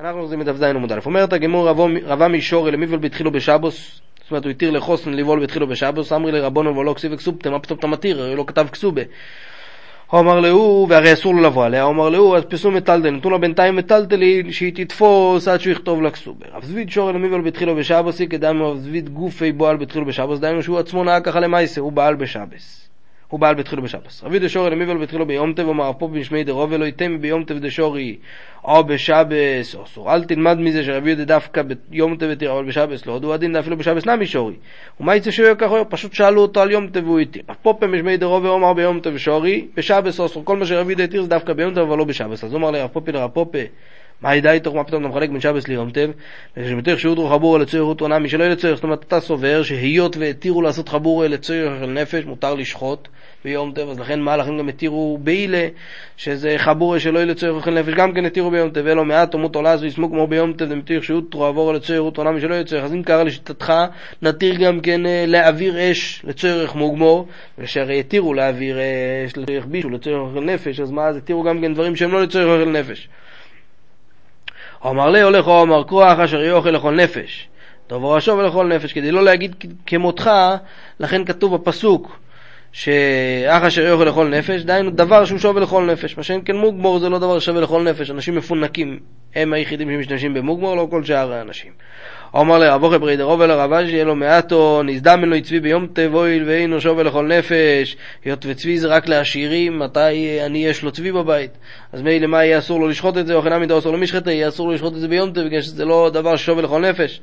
אנחנו עושים את דף ז' עמוד א'. אומרת הגמור רבה מישורי למיבל בתחילו בשבוס, זאת אומרת הוא התיר לחוסן לבעול בתחילו בשבוס, אמרי לרבונו ולא כסיב וכסובתם, מה פתאום אתה מתיר, הרי לא כתב כסובה. הוא אמר להוא, והרי אסור לו לבוא עליה, הוא אמר להוא, אז פסו מטלטל, נתנו לה בינתיים מטלטלין, שהיא תתפוס עד שהוא יכתוב לה כסובה. רב זביד שורי למיבל בתחילו בשבוסי, כדאמר רב זביד גופי בועל בתחילו בשבוס, דהיינו שהוא עצמו נהג ככה למעשה, הוא בעל בשבס. הוא בעל בתחילו בשבס. רבי דשורי למיבל בתחילו ביום טב, אמר פה במשמי דרוב ולא ייתן ביום טב דשורי או בשבס אסור. אל תלמד מזה שרבי יהודה דווקא ביום טב התיר, אבל בשבס לא, הוא הדין אפילו בשבס נמי שורי. ומה יצא שהוא ככה? פשוט שאלו אותו על יום טב והוא התיר. פה במשמי דרוב ואומר ביום טב שורי, בשבס אסור. כל מה שרבי יהודה התיר זה דווקא ביום טב אבל לא בשבס. אז הוא אמר לרב פופי לרב פופי מה ידע איתו, מה פתאום אתה מחלק בין שבס ליום טב? ושמתך שאודרו חבורה לצורך אותו שלא יהיה לצורך, זאת אומרת אתה סובר שהיות והתירו לעשות חבורה לצורך של נפש, מותר לשחוט ביום טב, אז לכן מהלכים גם התירו בעילה, שזה חבורה שלא יהיה לצורך אוכל נפש, גם כן התירו ביום טב, ולא מעט תמות עולה זו יסמו כמו ביום טב, ומתיר שאותרו עבור לצורך אותו נמי שלא יהיה לצורך, אז אם קרה לשיטתך, נתיר גם כן אה, להעביר אש לצורך מוגמור, ושהרי התירו להעביר אש לצורך בישהו, לצורך אוכל נפש, אז מה, אז התירו גם כן דברים שהם לא לצורך אוכל נפש. אמר לי הולך אמר כוח אשר יאכל לכל נפש. טוב ראשו ולכל נפש, כדי לא להגיד כמותך, לכן כתוב בפסוק שאח אשר יאכל לכל נפש, דהיינו דבר שהוא שווה לכל נפש. מה שאין כן מוגמור זה לא דבר שווה לכל נפש, אנשים מפונקים הם היחידים שמשתמשים במוגמור, לא כל שאר האנשים. אומר לרב אוכל ברי דרוב אל הרב שיהיה לו מעטו, נזדמן לו צבי ביום תבויל ואינו שווה לכל נפש, היות וצבי זה רק לעשירים, מתי אני יש לו צבי בבית? אז מילא מה יהיה אסור לו לשחוט את זה, או חינם מידו אסור לו משחטה, יהיה אסור לו לשחוט את זה ביום תב, בגלל שזה לא דבר ששווה לכל נפש.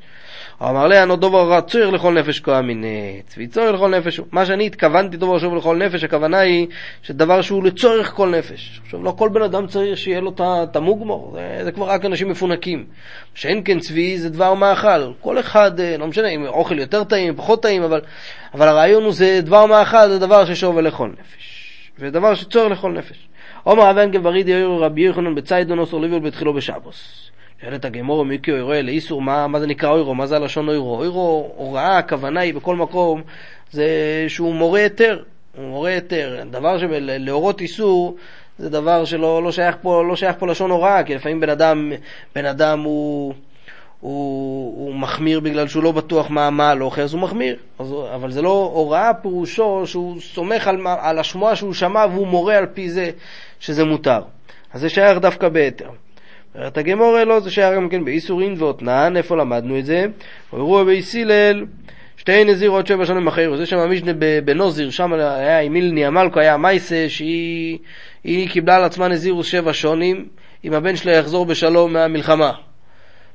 אמר לי, אנו דובר צויר לכל נפש כה מיני, צבי צויר לכל נפש. מה שאני התכוונתי דובר שווה לכל נפש, הכוונה היא שדבר שהוא לצורך כל נפש. עכשיו, לא כל בן אדם צריך שיהיה לו את המוגמור, זה, זה כבר רק אנשים מפונקים. שאין כן צבי זה דבר מאכל. כל אחד, אה, לא משנה אם אוכל יותר טעים, פחות טעים, אבל, אבל הרעיון הוא זה דבר מאכל, זה דבר ששווה לכל נפש. ודבר שצורך לכל נפש. עומר אבן גברידי יאיר רבי יוחנן בציידון אוסור ליבל בתחילו בשבוס. שואלת הגמור מיקי אוירו אלה איסור, מה, מה זה נקרא אוירו? מה זה הלשון אוירו? אוירו, הוראה, הכוונה היא בכל מקום, זה שהוא מורה היתר. הוא מורה היתר. דבר שלהורות איסור זה דבר שלא לא שייך, פה, לא שייך פה לשון הוראה, כי לפעמים בן אדם, בן אדם הוא... הוא, הוא מחמיר בגלל שהוא לא בטוח מה המעל אוכל, אז הוא מחמיר. אז, אבל זה לא הוראה פירושו שהוא סומך על, על השמועה שהוא שמע והוא מורה על פי זה שזה מותר. אז זה שייך דווקא בהיתר. אומרת הגמורה לא, זה שייך גם כן באיסורין ואותנן, איפה למדנו את זה? אירוע באיס הלל, שתי נזירות שבע שנים אחרי, זה שם המשנה בנוזיר, שם היה עם מילני המלכו, היה מייסה שהיא קיבלה על עצמה נזירוס שבע שונים, אם הבן שלה יחזור בשלום מהמלחמה.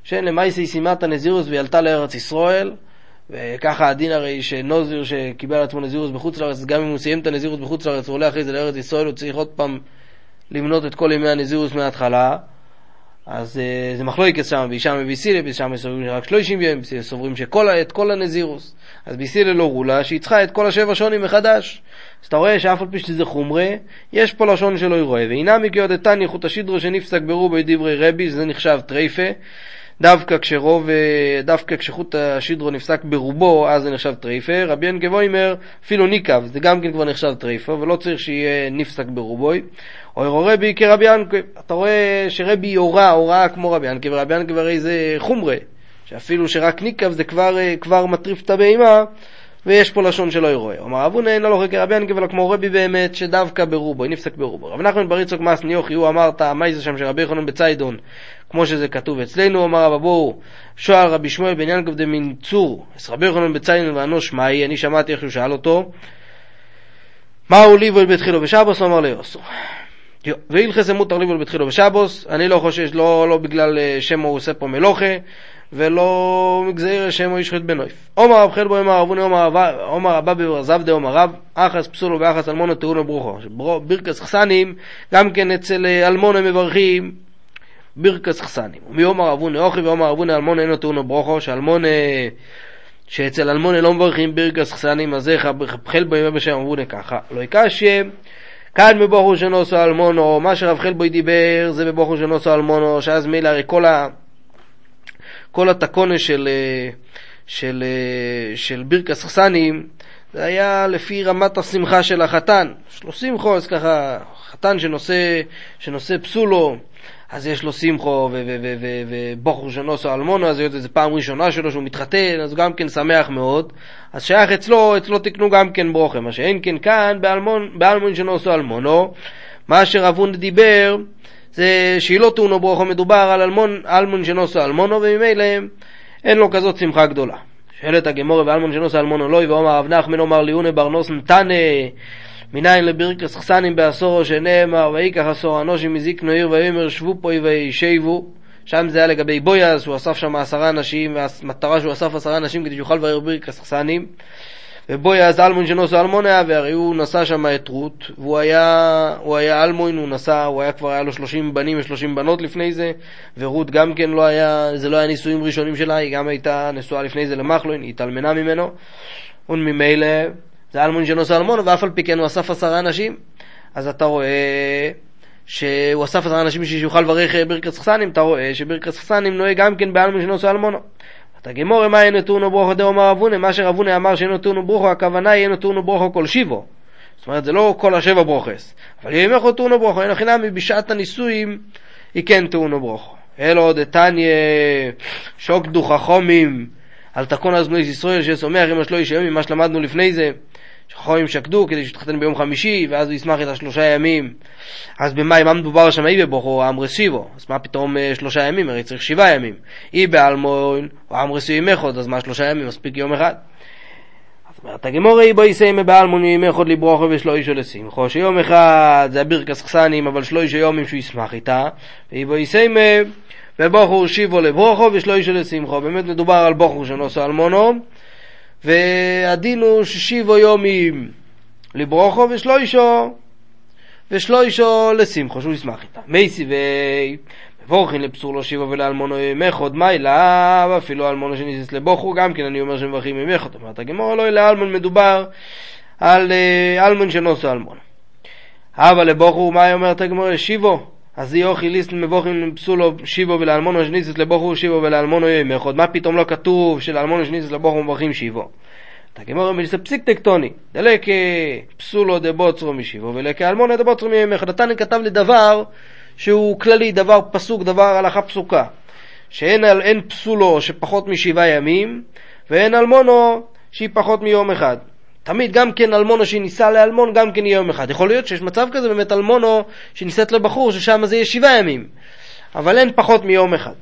שאין למעשה היא סיימה את הנזירוס והיא עלתה לארץ ישראל, וככה הדין הרי שנוזיר שקיבל על עצמו נזירוס בחוץ לארץ, גם אם הוא סיים את הנזירוס בחוץ לארץ ועולה אחרי זה לארץ ישראל, הוא צריך עוד פעם למנות את כל ימי הנזירוס מההתחלה. אז uh, זה מחלוקת שם, בישם וביסילה, שם סוברים רק שלושים יום, סוברים את כל הנזירוס. אז ביסילה לא רולה, שהיא צריכה את כל השבע שונים מחדש. אז אתה רואה שאף על פי שזה חומרה, יש פה לשון שלא ירואה. והנה מגיעות את תני חוט השידרו שנפסק ברובו דברי רבי, זה נחשב טרייפה. דווקא כשרוב, אה, דווקא כשחוט השידרו נפסק ברובו, אז זה נחשב טרייפה. רבי ינקב אומר, אפילו ניקב, זה גם כן כבר נחשב טרייפה, ולא צריך שיהיה נפסק ברובוי. או רבי כרבי ינקב, אתה רואה שרבי הורה, הוראה כמו רבי ינקב, ורבי ינקב הרי זה חומרה, שאפילו שרק ניקב זה כבר, אה, כבר מטריף את הבהמה. ויש פה לשון שלא ירואה. אומר אבו נהנה לא חקר רבי ינקב אלא כמו רבי באמת שדווקא ברובו, נפסק ברובו. רב נחמן בר יצחק מס ניוחי הוא אמרת מה זה שם שרבי יחנון בציידון כמו שזה כתוב אצלנו אמר רב אבו שואל רבי שמואל בן ינקב דמין צור אז רבי יחנון בציידון ואנוש מהי אני שמעתי איך שהוא שאל אותו מהו ליבול בתחילו בשבוס אמר ליוסו והילכס מותר ליבול בתחילו בשבוס אני לא חושש לא, לא בגלל אה, שמו הוא עושה פה מלוכה ולא מגזיר שמו ישחט בנויף. עומר רב חלבו אמר אבוני עומר רבא בברזב דה עומר רב, אחס פסולו ואחס אלמונו תאונו ברוכו. ברכס חסנים, גם כן אצל אה, אלמונו מברכים ברכס חסנים. ומי עומר אבוני אוכי ועומר אבוני אלמונו אינו תאונו ברוכו, שאלמונו שאצל אלמונו לא מברכים ברכס חסנים, אז איך חלבו ימי בשם אבוני ככה. לא יקשי כאן בבוכו שנוסו אלמונו, מה שרב חלבוי דיבר זה בבוכו שנוסו אלמונו, שאז מילא הרי כל ה... כל התקונה של, אה, של, אה, של בירקס חסנים, זה היה לפי רמת השמחה של החתן. שלו שמחו, אז ככה, חתן שנושא, שנושא פסולו, אז יש לו שמחו ובוכר שנוסו אלמונו, אז זו פעם ראשונה שלו שהוא מתחתן, אז הוא גם כן שמח מאוד. אז שייך אצלו, אצלו תקנו גם כן ברוכה, מה שאין כן כאן באלמון, באלמון שנוסו אלמונו. מה שרב דיבר זה שהיא לא טעונו ברוכו, מדובר על אלמון, אלמון שנוסו אלמונו, וממילא אין לו כזאת שמחה גדולה. שואלת הגמורה ואלמון שנוסו אלמונו לא, ואומר רב נחמן אומר ליונה בר נוסן תנא מניין לברכס חסנים בעשורו שנאמר ויקח עשור אנושים מזיקנו עיר ויאמר שבו פה וישבו שם זה היה לגבי בויאז, הוא אסף שם עשרה אנשים, והמטרה שהוא אסף עשרה אנשים כדי שיוכל לבאר ברכס חסנים. ובויאז אלמון שנוסו אלמוניה, והרי הוא נשא שם את רות, והוא היה, הוא היה אלמון, הוא נשא, הוא היה כבר, היה לו שלושים בנים ושלושים בנות לפני זה, ורות גם כן לא היה, זה לא היה נישואים ראשונים שלה, היא גם הייתה נשואה לפני זה למחלוין, היא התאלמנה ממנו, וממילא זה אלמון שנוסו אלמונו, ואף על פי כן הוא אסף עשרה אנשים, אז אתה רואה שהוא אסף עשרה אנשים שיוכל לברך ברכת סחסנים, אתה רואה שברכת סחסנים נוהג גם כן באלמון שנוסו אלמונו. אתה גמור מה אין נתונו ברוכו דאמר אבונה, מה שרבונה אמר שאין נתונו ברוכו, הכוונה היא אין נתונו ברוכו כל שיבו. זאת אומרת, זה לא כל השבע ברוכס. אבל איך תאונו ברוכו, אין החינמי בשעת הנישואים, היא כן תאונו ברוכו. אלו דתניא שוק דוכחומים על תקון אז בני ישראל ששומח עם השלוש ימים, מה שלמדנו לפני זה. שחורים שקדו כדי שיתחתן ביום חמישי, ואז הוא ישמח את השלושה ימים. אז במאי, מה מדובר שם אי בבוכו, אמרסיבו, אז מה פתאום אה, שלושה ימים? הרי צריך שבעה ימים. אי באלמון, או אמרסיבו ימי אז מה שלושה ימים? מספיק יום אחד. אז אומרת הגמור אי בו יסיימה באלמון ימי חוד לברוכו ושלו אישו לשמחו, שיום אחד זה הבירקס חסנים, אבל שלו אישו יומים שהוא ישמח איתה, ואי בו יסיימה ובוכו שיבו לברוכו ושלו אישו לשמחו. באמת מדובר על בוכו שנוסו אלמונו. והדין הוא ששיבו יומים לברוכו ושלוישו ושלוישו לשמחו, שהוא ישמח איתה. מייסי ובורכין לפסור לו שיבו ולאלמונו ימחוד מיילה, ואפילו אלמונו שניסס לבוכו, גם כן אני אומר שמברכים ימחוד. אומרת הגמור, לא לאלמון מדובר על אה, אלמון שנוסו אלמון. אבל לבוכו, מה אומרת הגמור? שיבו אז יוכי ליסט מבוכים פסולו שיבו ולאלמונו שניסס לבוכו שיבו ולאלמונו ימחוד. מה פתאום לא כתוב שלאלמונו שניסס לבוכו מברכים שיבו? תגמור מליסה פסיק טקטוני, דלק פסולו דבוצרו משיבו ולק אלמונו דבוצרו מימחד. התנא כתב לי דבר שהוא כללי, דבר פסוק, דבר הלכה פסוקה. שאין אין פסולו שפחות משבעה ימים, ואין אלמונו שהיא פחות מיום אחד. תמיד גם כן אלמונו שנישא לאלמון, גם כן יהיה יום אחד. יכול להיות שיש מצב כזה באמת אלמונו שנישאת לבחור, ששם זה יהיה שבעה ימים. אבל אין פחות מיום אחד.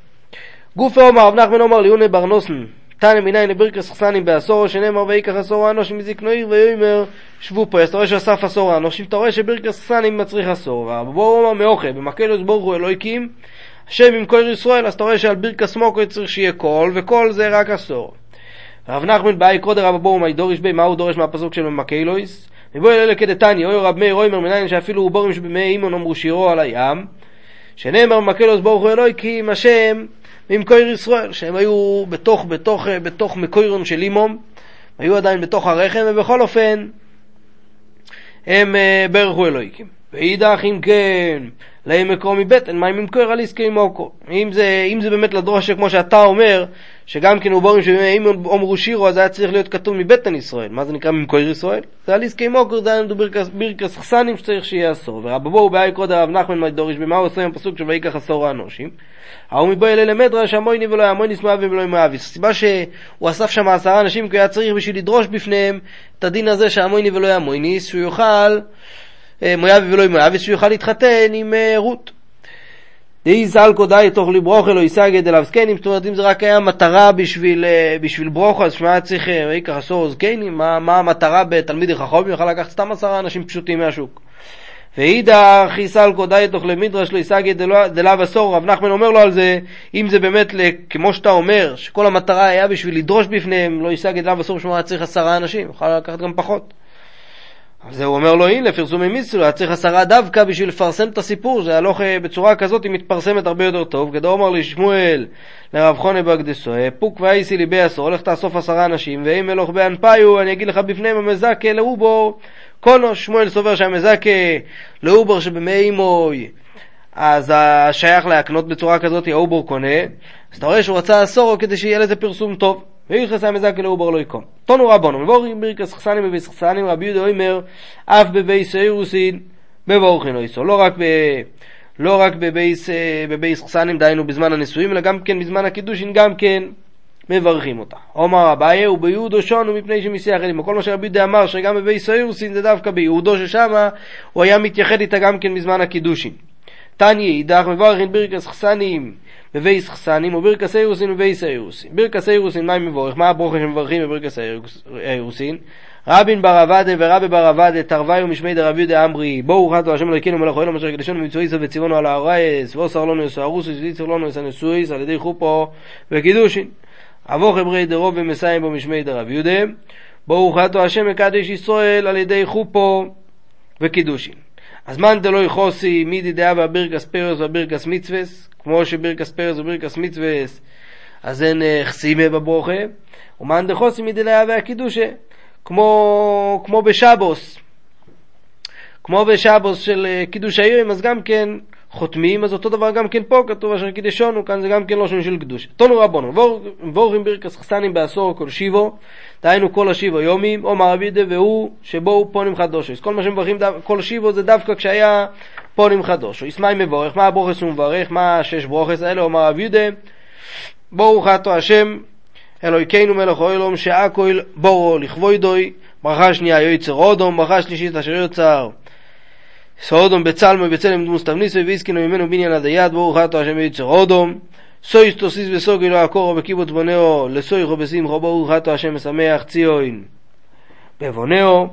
גופי עומר, רב נחמן עומר ליוני בר נוסן, תנא מניין לברכס חסנים בעשורו, שנאמר ויקח עשור אנושים מזקנו עיר ויאמר שבו פה. אז אתה רואה שאסף עשור אנושים, אתה רואה שברכס חסנים מצריך עשור. ובואו אומר מאוכל, במקלוס ברוך הוא אלוהיקים, השם עם כל ישראל, אז אתה רואה שעל ברכס מוקו צריך שיהיה קול, וקול זה רק עשור. רב נחמן באי קודר רב בואו מי דורש בי, מה הוא דורש מהפסוק של ממקלויס? ובואי אלה כדתני, אוי רב מאיר אוימר מניין שאפילו בורים שבמי אימון אמרו שירו על הים, שנאמר ממקלוס ברוך הוא אלוהי כי אם השם ממקויר ישראל, שהם היו בתוך, בתוך, בתוך מקוירים של אימום, היו עדיין בתוך הרחם, ובכל אופן הם אה, ברכו אלוהיקים. ואידך אם כן, להם מקום מבטן, מה אם ימכור על עסקי מוקו. אם זה, אם זה באמת לדרוש כמו שאתה אומר, שגם כן הוא בורים שאם אומרו שירו אז היה צריך להיות כתוב מבטן ישראל. מה זה נקרא ממכור ישראל? זה על עסקי מוקו, זה היה ברכס חסנים שצריך שיהיה אסור. ורבו בואו באי קוד הרב נחמן מיידוריש במה הוא עושה עם הפסוק של ויקח עשור האנושים. ההוא מבוא אלה למדרש המויני ולא המויניס מאבי ולא מאביס. הסיבה שהוא אסף שם עשרה אנשים כי היה צריך בשביל לדרוש בפניהם את הדין הזה שהמויני ולא המויניס, שהוא יוכל אה, מויאבי ולא מויאבי, שהוא יוכל להתחתן עם אה, רות. דאי זלקו די תוך לברוכה לא יסגד אליו זקנים, זאת אומרת אם זה רק היה מטרה בשביל, אה, בשביל ברוכו, אז שמה צריך, ויקח עשור זקנים, מה, מה המטרה בתלמיד חכום, יוכל לקחת סתם עשרה אנשים פשוטים מהשוק. ואידך יסלקו די תוך למדרש לא יסגד דלאו עשור, רב נחמן אומר לו על זה, אם זה באמת כמו שאתה אומר, שכל המטרה היה בשביל לדרוש בפניהם, לא יסגד דלאו עשור, שמה צריך עשרה אנשים, יוכל לקחת גם פחות. אז הוא אומר לו, הנה, פרסומי מיסרו, היה צריך עשרה דווקא בשביל לפרסם את הסיפור, זה הלוך בצורה כזאת היא מתפרסמת הרבה יותר טוב. גדול אמר לי שמואל לרב חונה בקדסו, פוק ואייסי ליבי עשור, הולך תאסוף עשרה אנשים, ואם מלוך באנפיו, אני אגיד לך בפניהם המזכה לאובור, קונו, שמואל סובר שהמזכה לאובור שבמי אימוי, אז השייך להקנות בצורה כזאת, האובור קונה, אז אתה רואה שהוא רצה עשור כדי שיהיה לזה פרסום טוב. ויחס המזקה לאובר לא יקום. תונו רבונו, מבורים ברכס חסנים בביס חסנים, רבי יהודה אומר, אף בבי סיירוסין, מבורכין לא יסו. לא רק ב... לא רק בבייס, אה, בבייס חסנים, דהיינו בזמן הנישואים, אלא גם כן בזמן הקידושין, גם כן מברכים אותה. עומר אביי וביהודו שונו מפני שמסיח אלימו. כל מה שרבי יהודה אמר שגם בבייס האירוסין זה דווקא ביהודו ששמה הוא היה מתייחד איתה גם כן בזמן הקידושין. תניא אידך מברכין ברכס חסנים בבייס חסנים וברכס אירוסין בבייס אירוסין. ברכס אירוסין מה מבורך? מה הברוכה שמברכים בברכס אירוסין? רבין בר אבדה ורבי בר אבדה תרווי ומשמי דרבי יהודה אמרי בואו חתו השם אלוקינו מלך אוהלו אשר קדשנו מצוויסו וציוונו על האורייס ואוסר לנו יסערוסו ויצר לנו יסנשואיס על ידי חופו וקידושין אבוך אמרי דרוב ומסיים בו משמי דרבי יהודה בואו חתו השם מקדש ישראל על ידי חופו וקידושין. אז מאן דלא יחוסי מידי דאבה בירקס פרס ובירקס מצווס כמו שבירקס פרס ובירקס מצווס אז אין אה, חסימה בברוכה ומאן דחוסי מידי דאבה הקידושה כמו, כמו בשבוס, כמו בשבוס של אה, קידוש העירים, אז גם כן חותמים, אז אותו דבר גם כן פה כתוב אשר קידשונו, כאן זה גם כן לא שם של קדוש. תונו רבונו, וורים ברכס חסנים בעשור כל שיבו, דהיינו כל השיבו יומים, או מעבידה והוא שבו פונים חדושו. אז כל מה שמברכים כל שיבו זה דווקא כשהיה פונים חדושו. ישמעי מבורך, מה הברוכס הוא מברך, מה השש ברוכס האלה, אומר אבידה, בואו חתו השם אלוהיכנו מלך אוהלום שהכל בורו לכבודוי, ברכה שנייה יוצר אודום, ברכה שלישית אשר יוצר סאודום בצלמו בצלם דמוס תבניסו והסכינו ממנו בניין עד היד ברוך אתה השם יוצר אודום סויס תוסיס וסוגי לא הקורו בקיבוץ בונאו לסויכו בשמחו ברוך אתה השם משמח ציון. בבונאו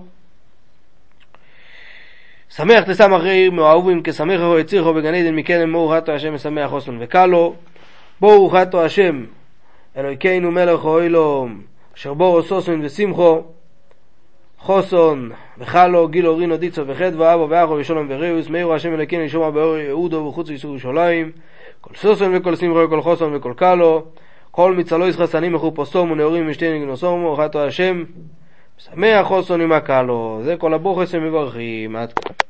שמח תשמח עיר מאוהבים כשמח הוא יצירכו בגן עדן מקדם ברוך אתה השם משמח חוסן וקלו. ברוך אתה השם אלוהיכנו מלך אוהלום, אשר בורו סוסון ושמחו, חוסון וחלו, גילו רינו דיצו וחדווה, אבו ואחו ושלום וריאוס, מאירו השם אלוהיכנו לשמוע באור יהודו וחוץ ויסור ירושלים, כל סוסון וכל שמחו וכל חוסון וכל קלו, כל מצלו ישחסנים מחופוסום ונאורים ושתי נגנוסום, וחתו השם, שמח חוסון עם הקלו, זה כל הבוכס שמברכים, עד כאן.